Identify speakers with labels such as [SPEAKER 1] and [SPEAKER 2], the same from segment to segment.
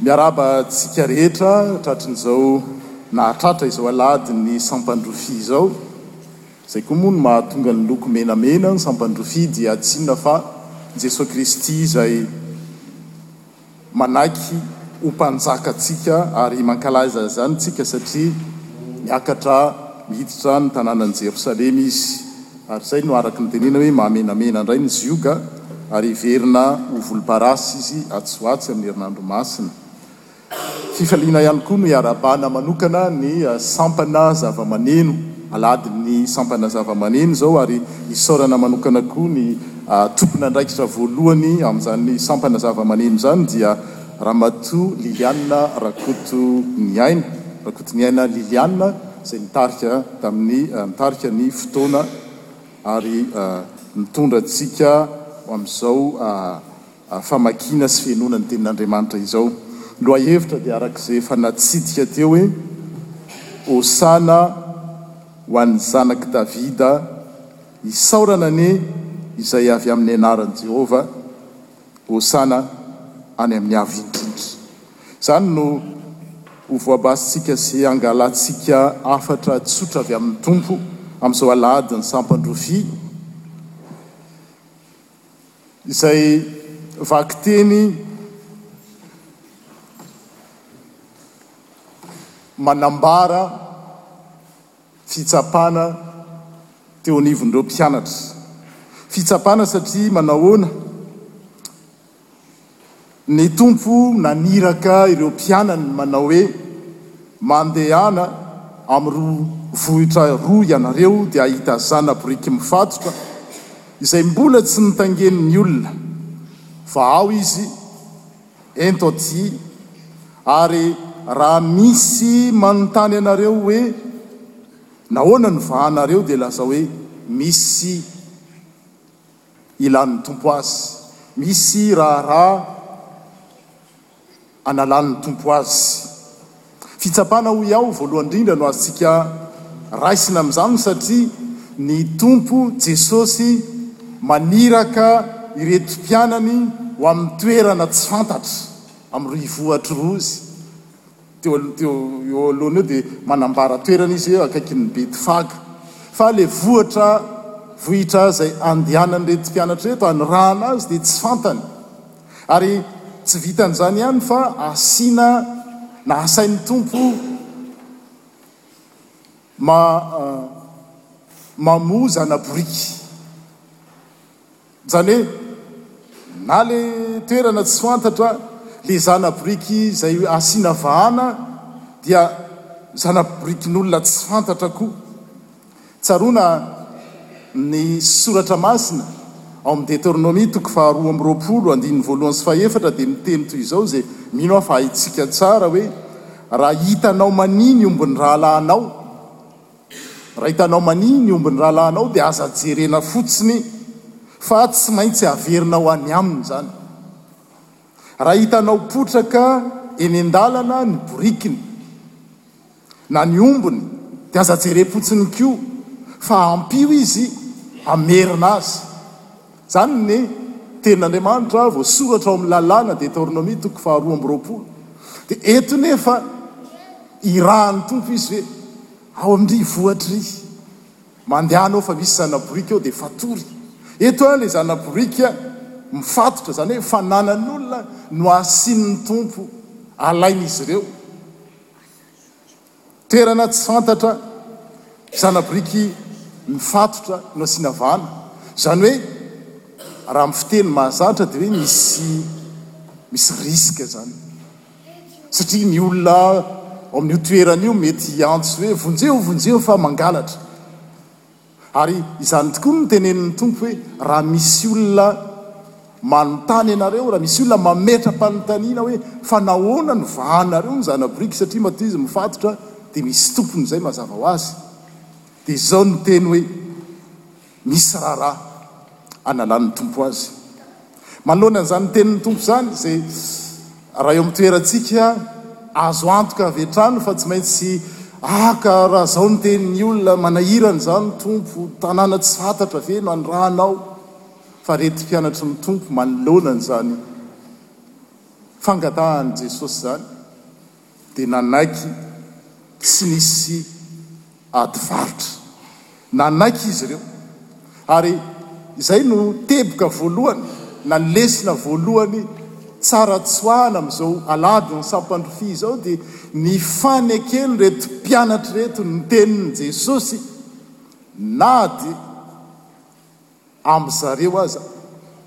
[SPEAKER 1] Miarahaba antsika rehetra tratrin'izao nahatratra izao alahadin'ny sampan-drofia izao. Izay koa moa no mahatonga ny loko menamena ny sampan-drofia dia tsy inona fa Jesoa Kristy izay manaiky ho Mpanjakantsika ary mankalaza izany isika satria miakatra miditra ny tanànan'i Jerosalema Izy. ary izay no araka ny tenena hoe mahamenamena indray ny zioga ary hiverina ho volomparasy izy atsy ho atsy amin'ny herinandro masina. Fifaliana ihany koa no iarahabana manokana ny sampana zavamaneno, aladin'ny sampana zavamaneno izao ary isaorana manokana koa ny tompon'andraikitra voalohany amin'izany sampana zavamaneno izany dia Ramatoa Liliane Rakotoniaina, Rakotoniaina Liliane, izay nitarika tamin'ny nitarika ny fotoana ary mitondra antsika ho amin'izao famakiana sy fihenoana ny Tenin'Andriamanitra izao. Ny lohahevitra dia araka izay efa natsidika teo hoe, Hosana ho an'ny Zanak'i Davida, Isaorana anie izay avy amin'ny anaran'i Jehovah, Hosana any amin'ny Avo Indrindra. Izany no ho voabasintsika sy hangalantsika hafatra tsotra avy amin'ny Tompo amin'izao Alahadin'ny Sampan-drofia, izay vakiteny manambara. Fitsapana teo anivon'ireo mpianatra. Fitsapana satria manahoana ny Tompo naniraka ireo mpianany manao hoe, Mandehana amin'ireo vohitra roa ianareo dia hahita zana boriky mifatotra izay mbola tsy notangenin'ny olona, fa ao izy. Ento aty, ary raha misy manontany anareo hoe nahoana no vahanareo dia lazao hoe misy ilan'ny Tompo azy, misy raharaha analan'ny Tompo azy. Fitsapana hoy aho voalohany indrindra no azontsika raisina amin'izany satria ny Tompo Jesosy maniraka ireto mpianany ho amin'ny toerana tsy fantatra amin'ny renivohitr'i Rozy teo aloha teo eo alohany eo dia manambara toerana izy hoe akaikin'ny Betifaga fa ilay vohitra vohitra izay andehanan'ireto mpianatra ireto hanorahana azy dia tsy fantany Ary tsy vitan'izany ihany fa asiana na asain'ny Tompo ma mamoa zana-boriky. Izany hoe na le toerana tsy fantatra, le zana-boriky izay asiana vahana dia zana-borikin'olona tsy fantatra koa. Tsaroana ny soratra masina ao amin'ny Deteronomia toko faharoa amby roapolo andininy voalohany sy fahefatra dia miteny toy izao izay mino aho fa haintsika tsara hoe, Raha hitanao mania ny ombin'ny rahalahinao, raha hitanao mania ny ombin'ny rahalahinao dia aza jerena fotsiny fa tsy maintsy averinao any aminy izany. Raha hitanao potraka eny an-dalana ny borikiny. na ny ombiny dia aza jerem-potsiny koa fa ampio izy hamerina azy. Izany ny tenin'Andriamanitra voasoratra ao amin'ny lalàna, Deteronomia toko faharoa amby roapolo. Dia eto nefa irahan'ny Tompo izy hoe, ao amin-dry voatry ry, mandehana ao fa misy zana-boriky ao dia fatory. Eto an ilay zana-boriky mifatotra, izany hoe fananan'olona no asian'ny Tompo alain'izy ireo. Toerana tsy fantatra zana-biriky mifatotra no asiana vana, izany hoe raha amin'ny fiteny mahazatra dia hoe misy misy risque izany satria ny olona ao amin'io toerana io mety hiantso hoe vonjeo vonjeo fa mangalatra. Ary izany tokoa no tenenin'ny Tompo hoe, Raha misy olona manontany anareo, raha misy olona mametra-panontaniana hoe, Fa nahoana no vahanareo ny zana-boriky? Satria matoa izy mifatotra, dia misy tompony izay mazava ho azy. Dia izao no teny hoe, Misy raharaha, analàn'ny Tompo azy. Manoloana an'izany tenin'ny Tompo izany, izay raha eo amin'ny toerantsika azo antoka avy hatrany fa tsy maintsy haka raha izao ny tenin'ny olona, manahirana izany Tompo, tanàna tsy fantatra ve no anirahanao? Fa reto mpianatry ny Tompo manoloana an'izany fangatahan'i Jesosy izany, dia nanaiky tsy nisy ady varotra. Nanaiky izy ireo. Ary izay no teboka voalohany na ny lesona voalohany tsara tsoahana amin'izao aladin'ny sampan'ny rofia izao dia ny faneken'ireto mpianatra ireto ny tenin'i Jesosy nady Amin-dry zareo aza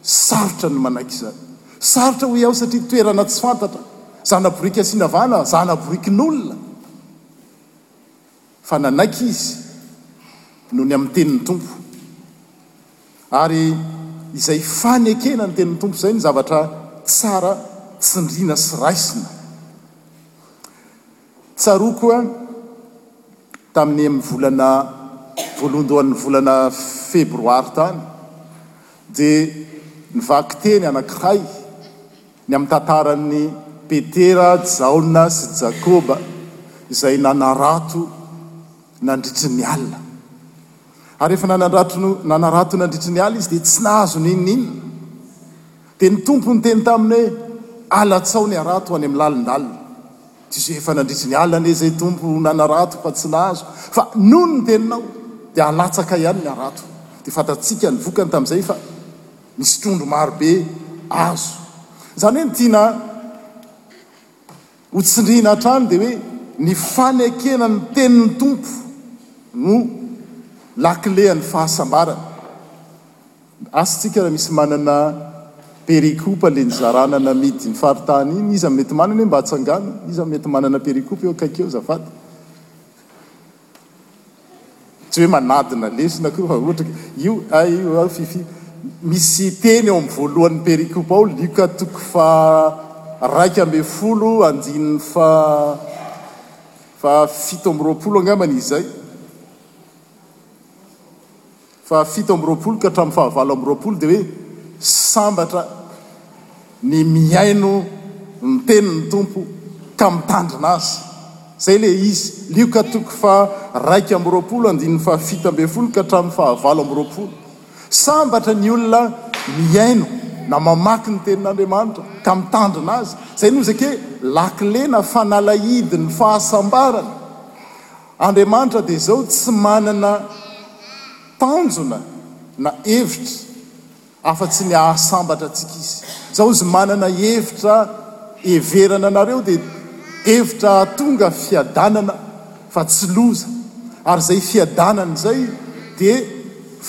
[SPEAKER 1] sarotra ny manaiky izany. Sarotra hoy aho satria toerana tsy fantatra, zana-boriky asiana vahana, zana-borikin'olona. Fa nanaiky izy noho ny amin'ny tenin'ny Tompo. Ary izay fanekena ny tenin'ny Tompo izay no zavatra tsara tsindriana sy raisina. Tsaroako tamin'ny amin'ny volana voalohandohan'ny volana febroary tany dia nivaky teny anankiray ny amin'ny tantaran'i Petera, Jaona sy Jakoba izay nanarato nandritry ny alina. Ary rehefa nanarato nandritry ny alina izy dia tsy nahazo n'inon'inona. Dia ny Tompo niteny taminy hoe, Alatsao ny harato any amin'ny lalindalina. Tsy izay efa nandritry ny alina anie izay, Tompo, no nanarato fa tsy nahazo, fa noho ny teninao dia halatsaka ihany ny harato. Dia fantatsika ny vokany tamin'izay fa nisy trondro maro be azo. Izany hoe ny tiana ho tsindriana hatrany dia hoe ny fanekena ny tenin'ny Tompo no lakile an'ny fahasambarana. Asa tsika raha misy manana perikopa le nizarana namidy ny faritany iny iza mety manana e mba atsangano iza mety manana perikopa eo akaiky eo azafady tsy hoe manadina lesona akory fa ohatra io ay io a fiffi misy teny eo amin'ny voalohan'ny perikopa ao lioka toko faha raika ambin'ny folo andininy faha fito amby roapolo angambany izay Fahafito amby roapolo ka hatramin'ny fahavalo amby roapolo dia hoe sambatra ny mihaino ny tenin'ny Tompo ka mitandrina azy. Izay ilay izy. Lioka toko faha iraika amby roapolo andininy faha fito ambin'ny folo ka hatramin'ny faha valo amby roapolo. Sambatra ny olona mihaino na mamaky ny tenin'Andriamanitra ka mitandrina azy. Izay no zake lakile na fanalahidin'ny fahasambarana. Andriamanitra dia izao tsy manana tanjona na hevitra afa tsy ny hahasambatra antsika izy. Izao izy manana hevitra heverana anareo dia hevitra hahatonga fiadanana fa tsy loza ary izay fiadanana izay dia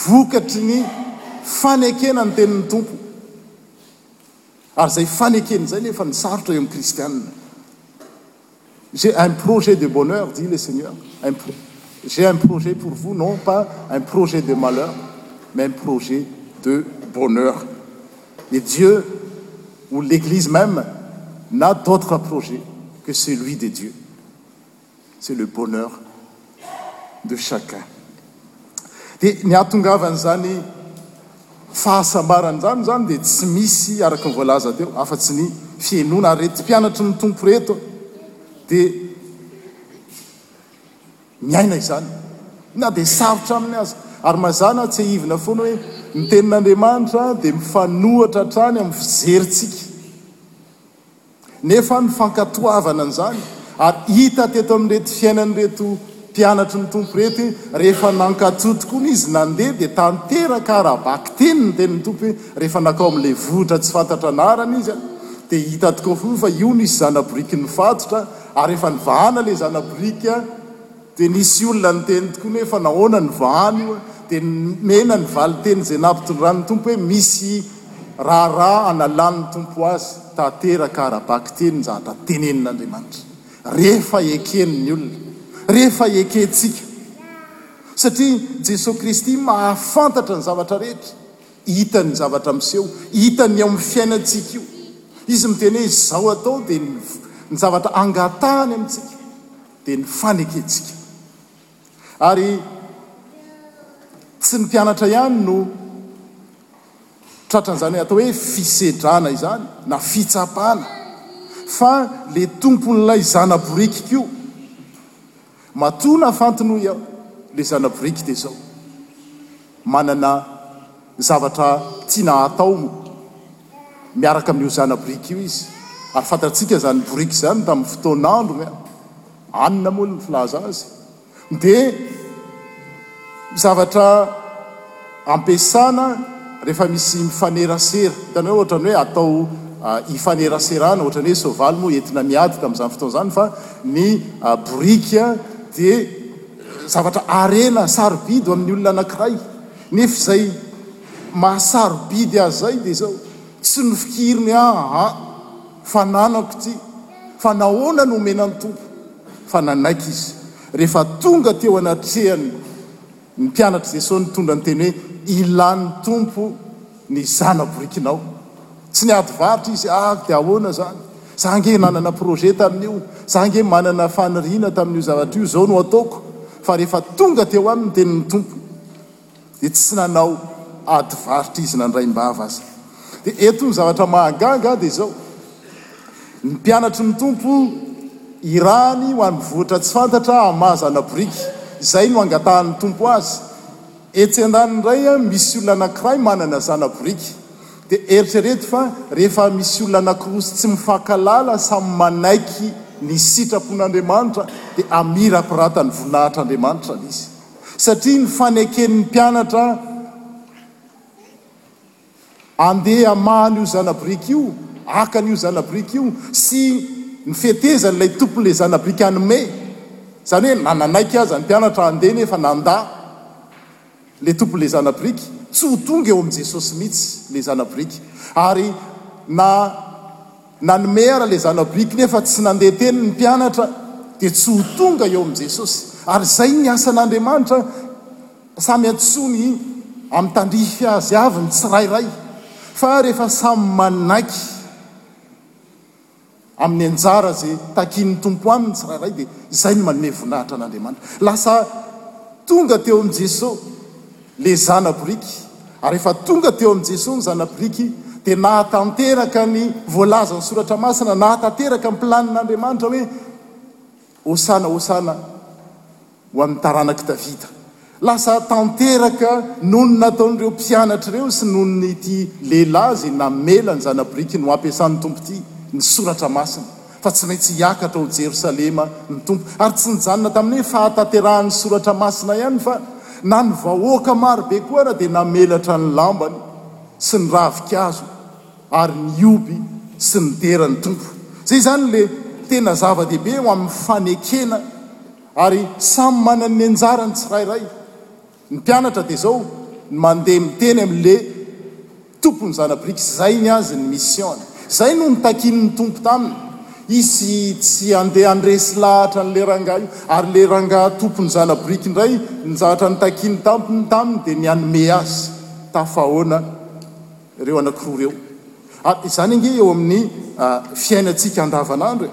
[SPEAKER 1] vokatry ny fanekena ny tenin'ny Tompo ary izay fanekena izay nefa ny sarotra eo amin'ny kristianina. j'ai un projet de bonheur dit le seigneur j'ai un projet pour vous non pas un projet de malheur mais un projet de bonheur et dieu ou l'église même n'a d'autre projet que celui de dieu c'est le bonheur de chacun. Dia ny hahatongavan'izany fahasambarana izany izany dia tsy misy araka ny voalaza teo afa-tsy ny fihenoana ary reto mpianatry ny Tompo reto dia miaina izany na dia sarotra aminy aza. Ary mazàna tsiahivina foana hoe ny Tenin'Andriamanitra dia mifanohitra hatrany amin'ny fijerintsika. nefa ny fankatoavana an'izany ary hita teto amin'ireto fiainan'ireto mpianatry ny Tompo ireto hoe rehefa nankatò tokoa ny izy nandeha dia tanteraka ara-bakiteny ny tenin'ny Tompo hoe rehefa nankao amin'ilay vohitra tsy fantatra anarana izy a dia hita tokoa foana fa io nisy zana-boriky nifatotra ary efa nivahana ilay zana-boriky a Dia nisy olona niteny tokoa ny hoe fa nahoana ny vahana io a? Dia nomena ny valinteny izay nampitondran'ny Tompo hoe misy raharaha analan'ny Tompo azy tanteraka ara-bakiteny ny zavatra tenenin'Andriamanitra rehefa eken'ny olona, rehefa ekentsika satria Jesoa Kristy mahafantatra ny zavatra rehetra, hitany ny zavatra miseho, hitany eo amin'ny fiainantsika io, Izy miteny hoe izao atao dia ny zavatra angatahany amintsika. dia ny fanekentsika. Ary tsy ny mpianatra ihany no tratran'izany atao hoe fisedrana izany na fitsapana fa le tompon'ilay zana-boriky koa. Matoa nafantony hoy aho, le zana-boriky dia izao. Manana zavatra tiana hatao miaraka amin'io zana-boriky io izy, ary fantatsika izany boriky izany tamin'ny fotoan'androny an! Anona moa no filaza azy. Dia ny zavatra ampiasana rehefa misy mifanerasera, hitanao hoe ohatran'ny hoe atao hifaneraserana, ohatran'ny hoe soavaly moa entina miady tamin'izany fotoana izany, fa ny boriky dia. Zavatra harena, sarobidy ho amin'ny olona anankiray, nefa izay mahasarobidy azy izay dia izao, tsy nofikiriny aho a! fa nanako ity, fa nahoana no omena ny Tompo? fa nanaiky izy, rehefa tonga teo anatrehany ny mpianatr'i Jesoa nitondra ny teny hoe, ilan'ny Tompo ny zana-borikinao. Tsy niady varotra izy avy dia ahoana zany? Za ange nanana projet tamin'io, za ange manana faniriana tamin'io zavatra io, zao no ataoko, fa rehefa tonga teo aminy ny tenin'ny Tompo dia tsy nanao ady varotra izy na ndraim-bava aza. Dia eto ny zavatra mahagaga dia zao, ny mpianatry ny Tompo irany ho any vohitra tsy fantatra hamazana biriky, izay no angatahan'ny Tompo azy, etsy andaniny indray misy olona anakiray manana zana-biriky, Dia eritrereto fa rehefa misy olona anankiroa tsy mifankahalala samy manaiky ny sitrapon'Andriamanitra dia hamirapirata ny voninahitr'Andriamanitra ny izy satria ny faneken'ny mpianatra andeha hamaha an'io zana-biriky io, haka an'io zana-biriky io sy ny fetezan'ilay tompon'ilay zana-biriky hanome. Izany hoe na nanaiky aza ny mpianatra handeha nefa nandà. Le tompo le zana biriky tsy ho tonga eo am jesosy mitsy le zana biriky ary na nanome ara le zana biriky nefa tsy nande teny ny mpianatra de tsy ho tonga eo am jesosy ary zay ny asan Andriamanitra samy antsony am tandrify azy avy ny tsirairay fa refa samy manaiky Amin'ny anjara izay takian'ny Tompo aminy ny tsirairay dia izay no manome voninahitra an'Andriamanitra. Lasa tonga teo amin'i Jesoa le zana-boriky ary rehefa tonga teo amin'i Jesoa ny zana-boriky dia nahatanteraka ny voalazan'ny Soratra Masina, nahatanteraka ny planin'Andriamanitra hoe Hosana, Hosana. ho an'ny taranak'i Davida. Lasa tanteraka noho ny nataon'ireo mpianatra ireo sy noho ity lehilahy izay namela ny zana-birikiny ho ampiasan'ny Tompo ity ny Soratra Masina fa tsy maintsy hiakatra ho Jerosalema ny Tompo. Ary tsy nijanona tamin'ny hoe fahatanterahan'ny Soratra Masina ihany fa na ny vahoaka marobe koa ara dia namelatra ny lambany sy ny ravinkazo ary nioby sy nidera ny Tompo. Izay izany ilay tena zava-dehibe eo amin'ny fanekena. Ary samy manana ny anjarany tsirairay. Ny mpianatra dia izao ny mandeha miteny amin le tompony zanabrika izay ny azy ny mission-ny. Izay no notakin ny Tompo taminy. Izy tsy handeha handresy lahatra an le rangahy io. Ary le rangahy tompony zanabrika indray ny zahatra notakiny tampony taminy dia ny hanome azy tafahaona ireo anakiroa ireo. Ary izany ange eo amin ny fiainantsika andavanandro e.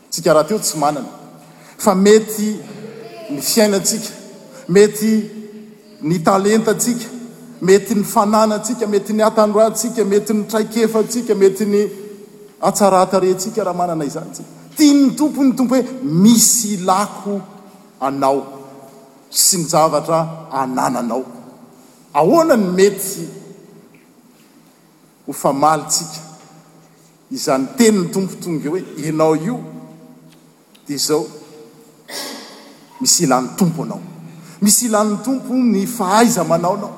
[SPEAKER 1] Tsika rahateo tsy manana fa mety ny fiainantsika, mety ny talentantsika, mety ny fananantsika, mety ny hatanorantsika, mety ny traikefantsika, mety ny hatsaran-tarehintsika raha manana izany tsika. Tian'ny Tompo ny Tompo hoe misy ilako anao sy ny zavatra anananao. Ahoana ny mety ho famalintsika Izany tenin'ny Tompo tonga eo hoe, Ianao io dia izao, misy ilàn'ny Tompo anao. Misy ilàn'ny Tompo ny fahaiza-manaonao.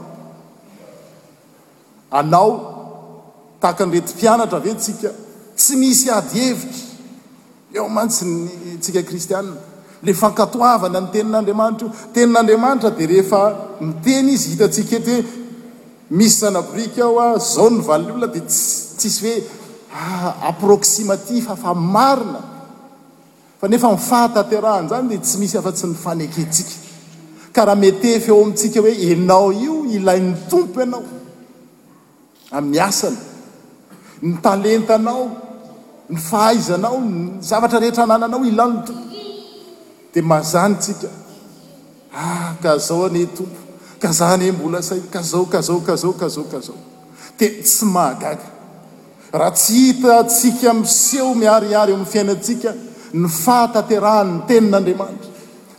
[SPEAKER 1] Anao, tahaka an'ireto mpianatra ve tsika? Tsy misy ady hevitra eo mantsy ny tsika kristiana. Ilay fankatoavana ny tenin'Andriamanitra io. Tenin'Andriamanitra dia rehefa miteny Izy, hitantsika eto hoe, Misy zana-boriky ao a! Zao ny valin'ny olona dia tsisy hoe approximatif fa marina fa nefa ny fahatanterahan'izany dia tsy misy afa-tsy ny fanekentsika. Ka raha metefy ao amintsika hoe ianao io ilain'ny Tompo ianao amin'ny asany, ny talentanao, ny fahaizanao, ny zavatra rehetra anananao ilan'ny Tompo. Dia mazany tsika ah ka zao anie Tompo ka za anie mbola saika ka zao ka zao ka zao ka zao ka zao dia tsy mahagaga raha tsy hita tsika miseho miharihary eo amin'ny fiainantsika ny fahatanterahan'ny tenin'Andriamanitra.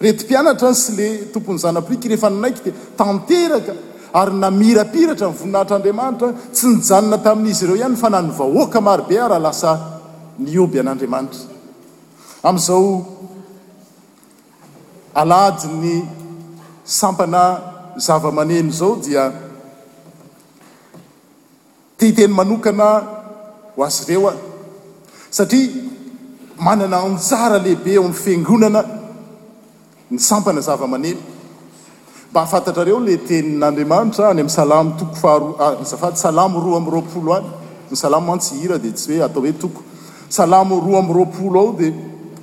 [SPEAKER 1] Reto mpianatra sy le tompon'ny zana-piriky rehefa ninaiky dia tanteraka ary namirapiratra ny voninahitr'Andriamanitra, tsy nijanona tamin'izy ireo ihany fa na ny vahoaka marobe ara lasa nihoby an'Andriamanitra. Amin'izao aladin'ny sampana zavamaneno izao dia te hiteny manokana ho azy ireo aho satria manana anjara lehibe eo amin'ny fiangonana Ny sampana zava-maneno. Mba hahafantatrareo le tenin'Andriamanitra any amin'ny salamo toko faharoa, ah, azafady, salamo roa amby roapolo any, ny salamo mantsy hira dia tsy hoe atao hoe toko, salamo roa amby roapolo ao dia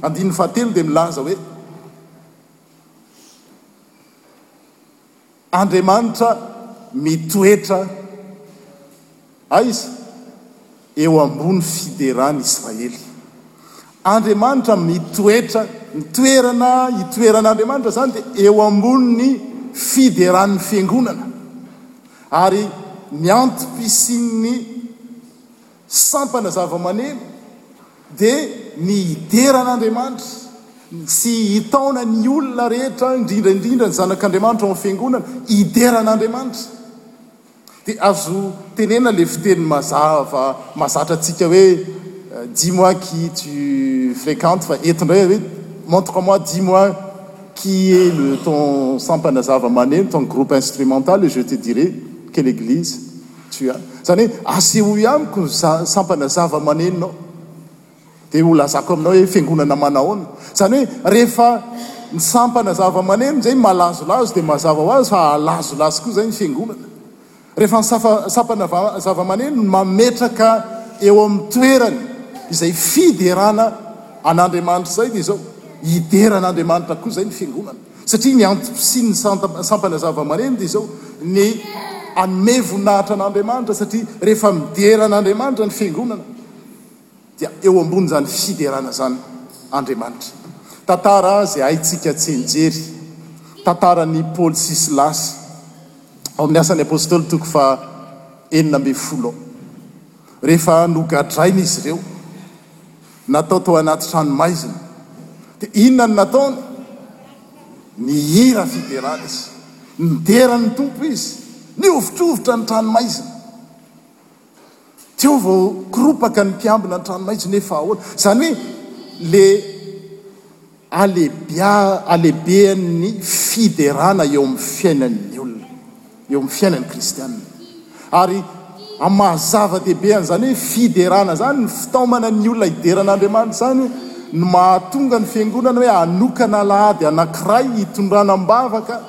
[SPEAKER 1] andininy fahatelo dia milaza hoe, Andriamanitra mitoetra aiza? Eo ambony fiderany Israely. Andriamanitra mitoetra, ny toerana itoeran'Andriamanitra izany dia eo ambonin'ny fideran'ny fiangonana ary ny antom-pisian'ny. Sampana zava-maneno dia ny hidera an'Andriamanitra sy hitaona ny olona rehetra, indrindra indrindra ny zanak'Andriamanitra ao amin'ny Fiangonana, hidera an'Andriamanitra. Dia azo tenenina ilay fiteny mazava, mazatra antsika hoe, Dis-moi qui tu fréquentes, fa eto indray hoe, Montre-moi, dis-moi qui est le ton sampana zava-maneno, ton groupe instrumental et je te dirai quelle église. Tu as. Izany hoe asehoy amiko ny za, sampana zava-manenonao, dia holazako aminao hoe fiangonana manahoana. Izany hoe rehefa ny sampana zava-maneno izay malazolazo dia mazava ho azy fa hahalazolazo koa izay ny fiangonana. Rehefa ny safa, sampana va, zava-maneno no mametraka eo amin'ny toerany izay fiderana an'Andriamanitra izay dia izao, hidera an'Andriamanitra koa izay ny fiangonana. Satria ny antom-pisian'ny sampana zavamaneno dia izao, ny hanome voninahitra an'Andriamanitra, satria rehefa midera an'Andriamanitra ny fiangonana dia eo ambonin'izany fiderana izany Andriamanitra. Tantara azy haintsika tsianjery, tantaran'i Paoly sy Silasy, ao amin'ny Asan'ny Apostoly toko faha enina ambin'ny folo, rehefa nogadraina izy ireo. Natao tao anaty tranomaizina. Dia inona no nataony? Nihira fiderana izy. Nidera ny Tompo izy. Nihovitrovitra ny tranomaizina. Teo vao koropaka ny mpiambina ny tranomaizina hoe fa ahoana? Izany hoe ilay. Halehibehan'ny fiderana eo amin'ny fiainan'ny olona, eo amin'ny fiainan'ny kristiana. Ary amin'ny maha zava-dehibe an'izany hoe fiderana izany, ny fitaomana ny olona hidera an'Andriamanitra izany no mahatonga ny Fiangonana hoe hanokana alahady anankiray hitondrana am-bavaka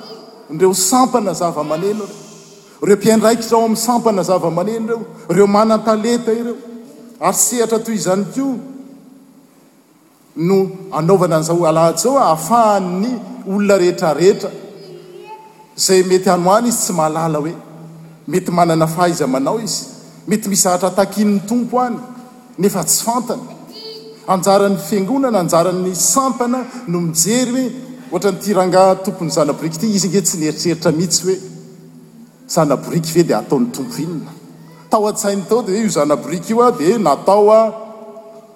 [SPEAKER 1] ireo sampana zava-maneno ireo, ireo mpiandraikitra ao amin'ny sampana zava-maneno ireo, ireo manan-talenta ireo. Ary sehatra toy izany koa. no anaovana an'izao alahady izao ahafahan'ny olona rehetra rehetra izay mety hanohana izy tsy mahalala hoe mety manana fahaiza-manao izy, mety misy zavatra takian'ny Tompo any nefa tsy fantany. Anjaran'ny Fiangonana, anjaran'ny sampana no mijery hoe ohatran'ity rangahy tompon'ny zana-boriky ity, izy ange tsy nieritreritra mihitsy hoe zana-boriky ve dia ataon'ny Tompo inona? Tao an-tsainy tao dia hoe io zana-boriky io dia natao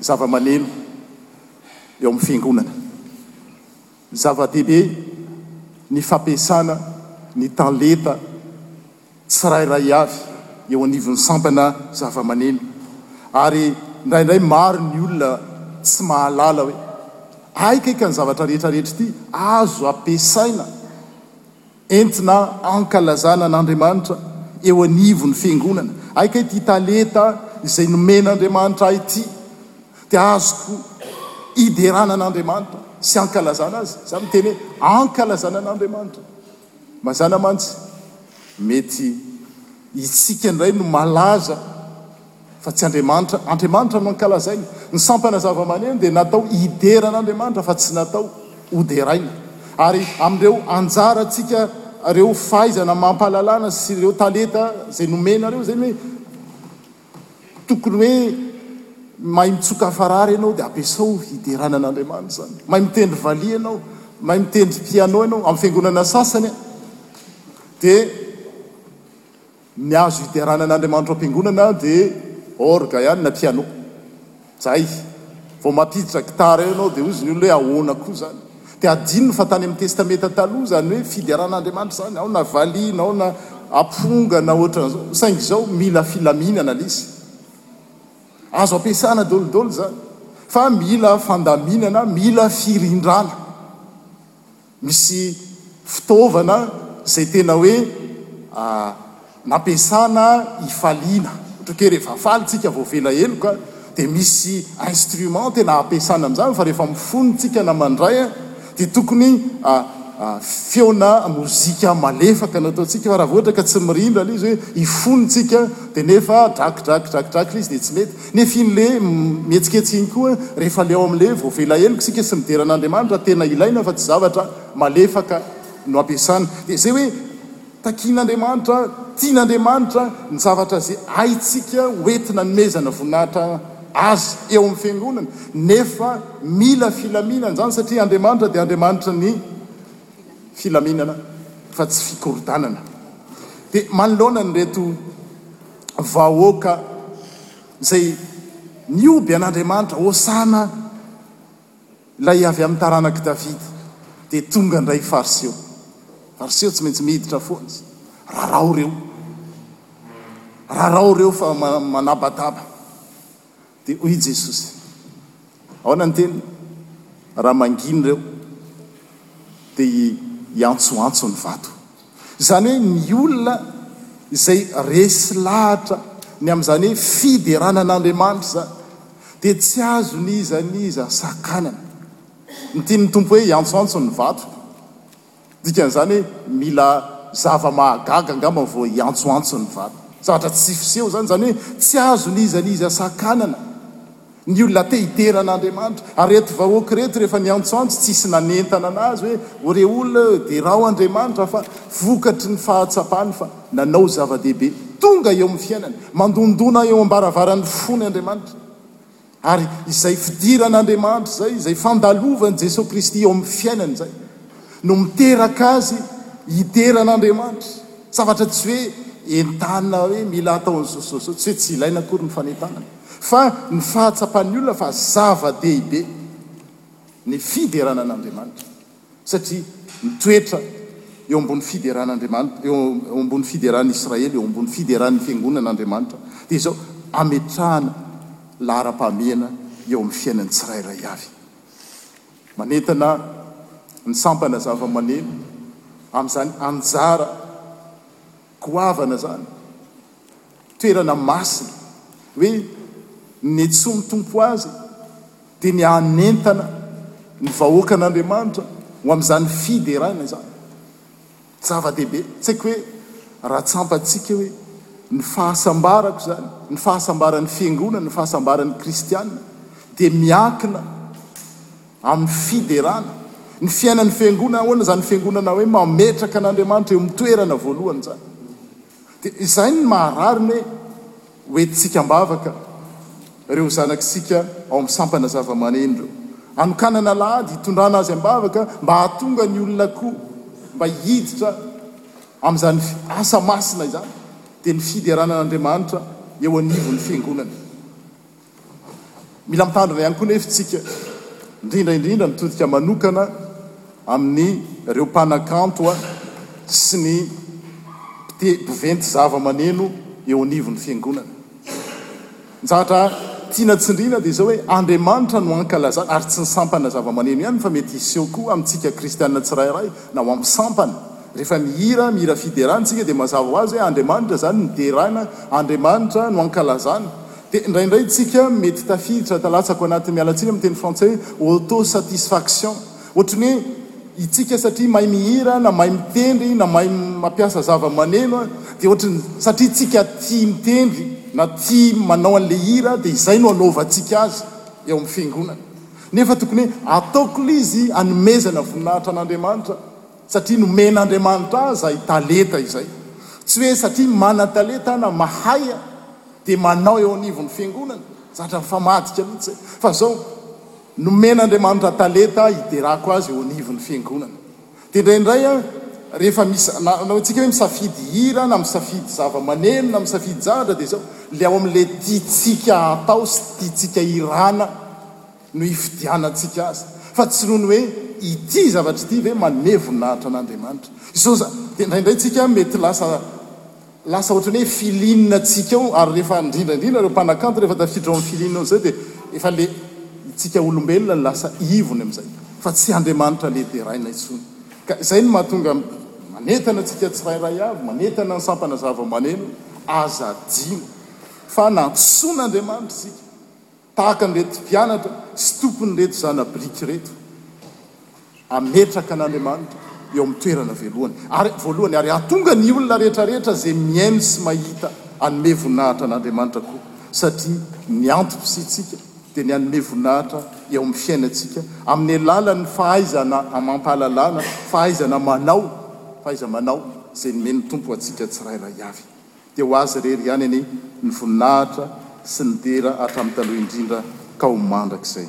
[SPEAKER 1] zava-maneno eo amin'ny fiangonana. Zava-dehibe ny fampiasana ny talenta tsirairay avy eo anivon'ny sampana zava-maneno ary indraindray maro ny olona tsy mahalala hoe aikaika ny zavatra rehetra rehetra ity azo ampiasaina Entina ankalazana an'Andriamanitra eo anivon'ny Fiangonana. Hay kay ity talenta izay nomen'Andriamanitra ahy ity dia azoko hiderana an'Andriamanitra sy hankalazana Azy. Za miteny hoe hankalazana an'Andriamanitra. Mazàna mantsy, mety isika indray no malaza. fa tsy Andriamanitra. Andriamanitra no ankalazaina. Ny sampana zavamaneno dia natao hidera an'Andriamanitra fa tsy natao hoderaina. Ary amin'ireo anjarantsika, ireo fahaizana amam-pahalalana sy ireo talenta izay nomena ireo izay ny hoe tokony hoe mahay mitsoka afarary ianao dia ampiasao hiderana an'Andriamanitra izany. Mahay mitendry valiha ianao, mahay mitendry piano ianao, amin'ny fiangonana sasany dia Ny azo hiderana an' Andriamanitro am-piangonana dia orga ihany na piano. Zay. Vao mampiditra gitara eo ianao dia hozy ny olona hoe ahoana koa izany. Dia adinony fa tany amin'ny testamenta taloha izany hoe fiderana an' Andriamanitra izany, ao na valiha, ao na aponga na ohatran'izao. Saingy izao mila filaminana lesy. Azo ampiasana daholo daholo izany. Fa mila fandaminana, mila firindrana. Misy fitaovana izay tena hoe nampiasana hifaliana, ohatra ke rehefa faly tsika vao avela heloka dia misy instrument tena ampiasana amin'izany fa rehefa mifono tsika na mandray dia tokony feona mozika malefaka no ataontsika fa raha vao ohatra ka tsy mirindra le izy hoe hifono tsika dia nefa drakidrakidrakidraky le izy dia tsy mety. Nefa iny le mihetsiketsy iny koa rehefa le ao am le voavela heloka isika sy midera an'Andriamanitra tena ilaina fa tsy zavatra malefaka no ampiasana. Dia izay hoe takian'Andriamanitra, tian'Andriamanitra ny zavatra izay haintsika ho entina hanomezana voninahitra Azy eo am fiangonana. Nefa mila filaminana izany satria Andriamanitra dia Andriamanitra ny filaminana fa tsy fikorontanana. Dia manoloana an'ireto. vahoaka izay nihoby an'Andriamanitra, Hosana ilay avy amin'ny taranak'i Davida, dia tonga indray i Fariseo. Fariseo tsy maintsy miditra foana izy. Rarao ireo. Rarao ireo fa manabadaba. Dia hoy Jesosy, Ahoana ny teny? Raha mangina ireo, dia hiantsoantso ny vato. Izany hoe ny olona izay resy lahatra ny amin'izany hoe fiderana an'Andriamanitra izany, dia tsy azon'iza n'iza sakanana. Ny tian'ny Tompo hoe hiantsoantso ny vato. Dikan'izany hoe mila zava-mahagaga angamba vao hiantsoantso ny vata. Zavatra tsy fiseho izany, izany hoe tsy azon'iza n'iza sakanana. Ny olona te hidera an'Andriamanitra. Ary ireto vahoaka ireto rehefa niantsoantso, tsy hisy nanentana an'azy hoe ô re olona ê, derao Andriamanitra fa vokatry ny fahatsapany fa nanao zava-dehibe. Tonga eo amin'ny fiainany. Mandondona eo am-baravaran'ny fony Andriamanitra. Ary izay fidiran'Andriamanitra izay, izay fandalovan'i Jesoa Kristy eo amin'ny fiainany izay, no miteraka azy hidera an'Andriamanitra. Zavatra tsy hoe entanina hoe mila atao an'izao sy izao, tsy hoe tsy ilaina akory ny fanentanana, fa ny fahatsapan'ny olona fa zava-dehibe ny fiderana an'Andriamanitra. satria mitoetra eo ambony fideran'Andriamanitra, eo ambony fideran'i Israely, eo ambony fideran'ny Fiangonana Andriamanitra, dia izao, ametrahana laharam-pahamehana eo amin'ny fiainan'ny tsirairay avy. Manentana ny sampana zava-maneno amin'izany anjara Goavana zany. Toerana masina. Hoe ny Jesoa mitompo azy dia ny hanentana ny vahoakan'Andriamanitra ho amin'izany fiderana izany. Zava-dehibe. Tsy haiko hoe raha tsampantsika hoe ny fahasambarako izany, ny fahasambaran'ny fiangonana, ny fahasambaran'ny kristiana dia miankina. amin'ny fiderana, ny fiainan'ny fiangona, ahoana izany fiangonana hoe mametraka an'Andriamanitra eo amin'ny toerana voalohany izany, dia izay no maha rariny hoe ho entintsika am-bavaka ireo zanak'isika ao amin'ny sampana zavamaneno ireo, anokanana alahady hitondrana azy am-bavaka mba hahatonga ny olona koa mba hiditra amin'izany asa masina izany, dia ny fiderana an'Andriamanitra eo anivon'ny fiangonana. Mila mitandrina ihany koa nefa isika, indrindra indrindra mitodika manokana amin'ny ireo mpanakanto sy ny mpiventy zava-maneno eo anivon'ny Fiangonana. Ny zavatra tiana tsindriana dia izao hoe, Andriamanitra no ankalazana, ary tsy ny sampana zava-maneno ihany fa mety hiseho koa amintsika kristiana tsirairay na ho amin'ny sampana. Rehefa mihira, mihira fiderana isika dia mazava ho azy hoe Andriamanitra izany no deraina, Andriamanitra no ankalazana. Dia indraindray tsika mety tafiditra, talatsako anaty, miala tsiny amin'ny teny frantsay, auto satisfaction. Ohatry ny hoe itsika satria mahay mihira na mahay mitendry na mahay mampiasa zava maneno dia ohatry ny satria itsika tia mitendry na tia manao an'ilay hira dia izay no anaovantsika azy eo amin'ny fiangonana. Nefa tokony hoe ataoko ilay izy hanomezana voninahitra an'Andriamanitra satria nomen'Andriamanitra ahy izay talenta izay. Tsy hoe satria manan-talenta aho na mahay aho dia manao eo anivon'ny fiangonana, zatra mifamadika mihitsy zay, fa izao nomen'Andriamanitra talenta hiderako azy eo anivon'ny fiangonana, dia indraindray aho rehefa misy na na hoentsika hoe misafidy hira na misafidy zava-maneno na misafidy zavatra dia izao ilay ao amin'ilay tiantsika hatao sy tiantsika hirana no hifidianantsika azy fa tsy noho ny hoe ity zavatra ity ve manome voninahitra an'Andriamanitra izao za dia indraindray tsika mety lasa Lasa ohatran'ny hoe filine antsika ao ary rehefa indrindra indrindra ireo mpanakanto rehefa tafiditra ao amin'ny filine ao izay dia efa ilay tsika olombelona no lasa ivony amin'izay fa tsy Andriamanitra ilay deraina intsony. Ka izay no mahatonga manentana antsika tsirairay avy, manentana ny sampana zavamaneno, aza adino fa nantsoin'Andriamanitra isika. Tahaka an'ireto mpianatra sy tompon'ireto zana-biriky ireto, ametraka an'Andriamanitra eo amin'ny toerana velohany ary voalohany ary hahatonga ny olona rehetrarehetra izay mihaino sy mahita hanome voninahitra an'Andriamanitra koa satria ny antom-pisiantsika dia ny hanome voninahitra eo amin'ny fiainantsika amin'ny alalan'ny fahaizana amam-pahalalana, fahaizana manao, fahaiza-manao izay nomen'ny Tompo antsika tsirairay avy. Dia ho Azy irery ihany anie ny voninahitra sy ny dera hatramin'ny taloha indrindra ka ho mandrakizay.